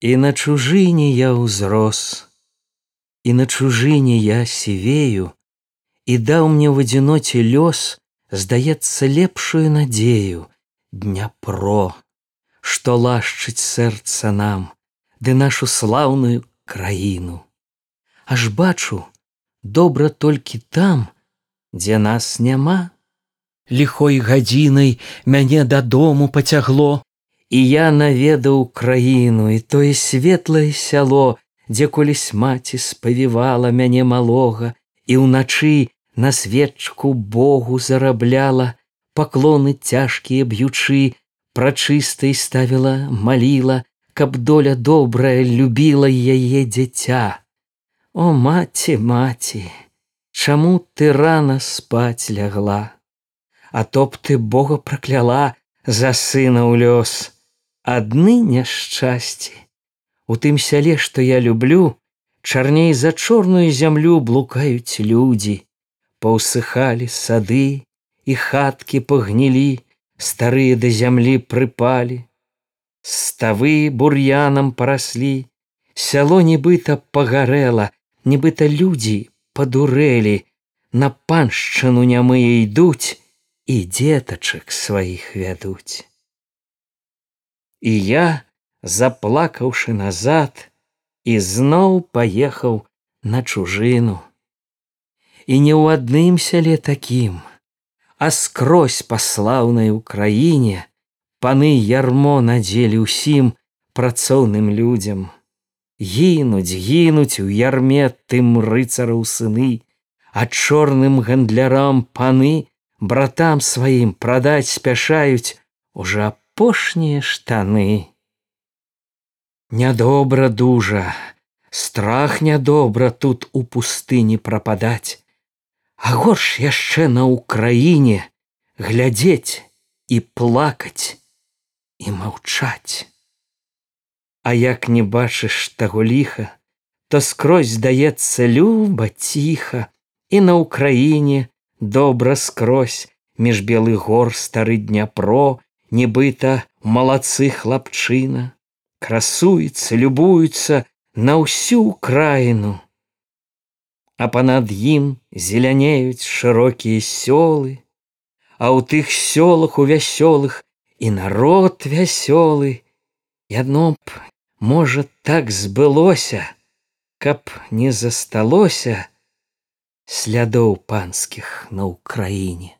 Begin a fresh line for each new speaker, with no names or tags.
І на чужыне я ўзрос, І на чужыне я сівею, І даў мне в адзіноце лёс, здаецца лепшую надзею дняпро, што лашчыць сэрца нам, ды нашу слаўную краіну. Аж бачу, добра толькі там, дзе нас няма. Ліхой гадзінай мяне дадому пацягло, І я наведаў краіну і тое светлае сяло, дзе колісь маці спавівала мяне малога і ўначы на свечку Богу зарабляла, паклоны цяжкія б'ючы, прачыстай ставіла, маліла, каб доля добрая любіла яе дзіця. О маці, маці, Чаму ты рана спаць лягла? А то б ты Бога пракляла за сына ў лёс адны няшчасці. У тым сяле, што я люблю, чарней за чорную зямлю блукаюць людзі, паўсыхалі сады і хаткі пагнілі, старыя да зямлі прыпалі. Ставы бур'янам параслі, сяло нібыта пагарэла, нібыта людзі падурэлі, на паншчыну нямыя ідуць і дзетачак сваіх вядуць. І я, заплакаўшы назад, ізноў паехаў на чужыну. І не ў адным сяле такім, а скрозь па слаўнай украіне паны ярмо надзелі ўсім працоўным людзям. Гінуць, гінуць у ярме тым рыцараў сыны, а чорным гандлярам паны братам сваім прадаць спяшаюць уже апошнія штаны. Нядобра дужа, страх нядобра тут у пустыні прападаць, А горш яшчэ на ўкраіне глядзець і плакаць і маўчаць. А як не бачыш таго ліха, то скрозь здаецца люба ціха і на ўкраіне добра скрозь між белы гор стары дняпро нібыта малацы хлапчына, красуецца, любуецца на ўсю краіну. А панад ім зелянеюць шырокія сёлы, А ў тых сёлах у вясёлых і народ вясёлы, Ядно б, можа, так збылося, каб не засталося слядоў панскіх на ўкраіне.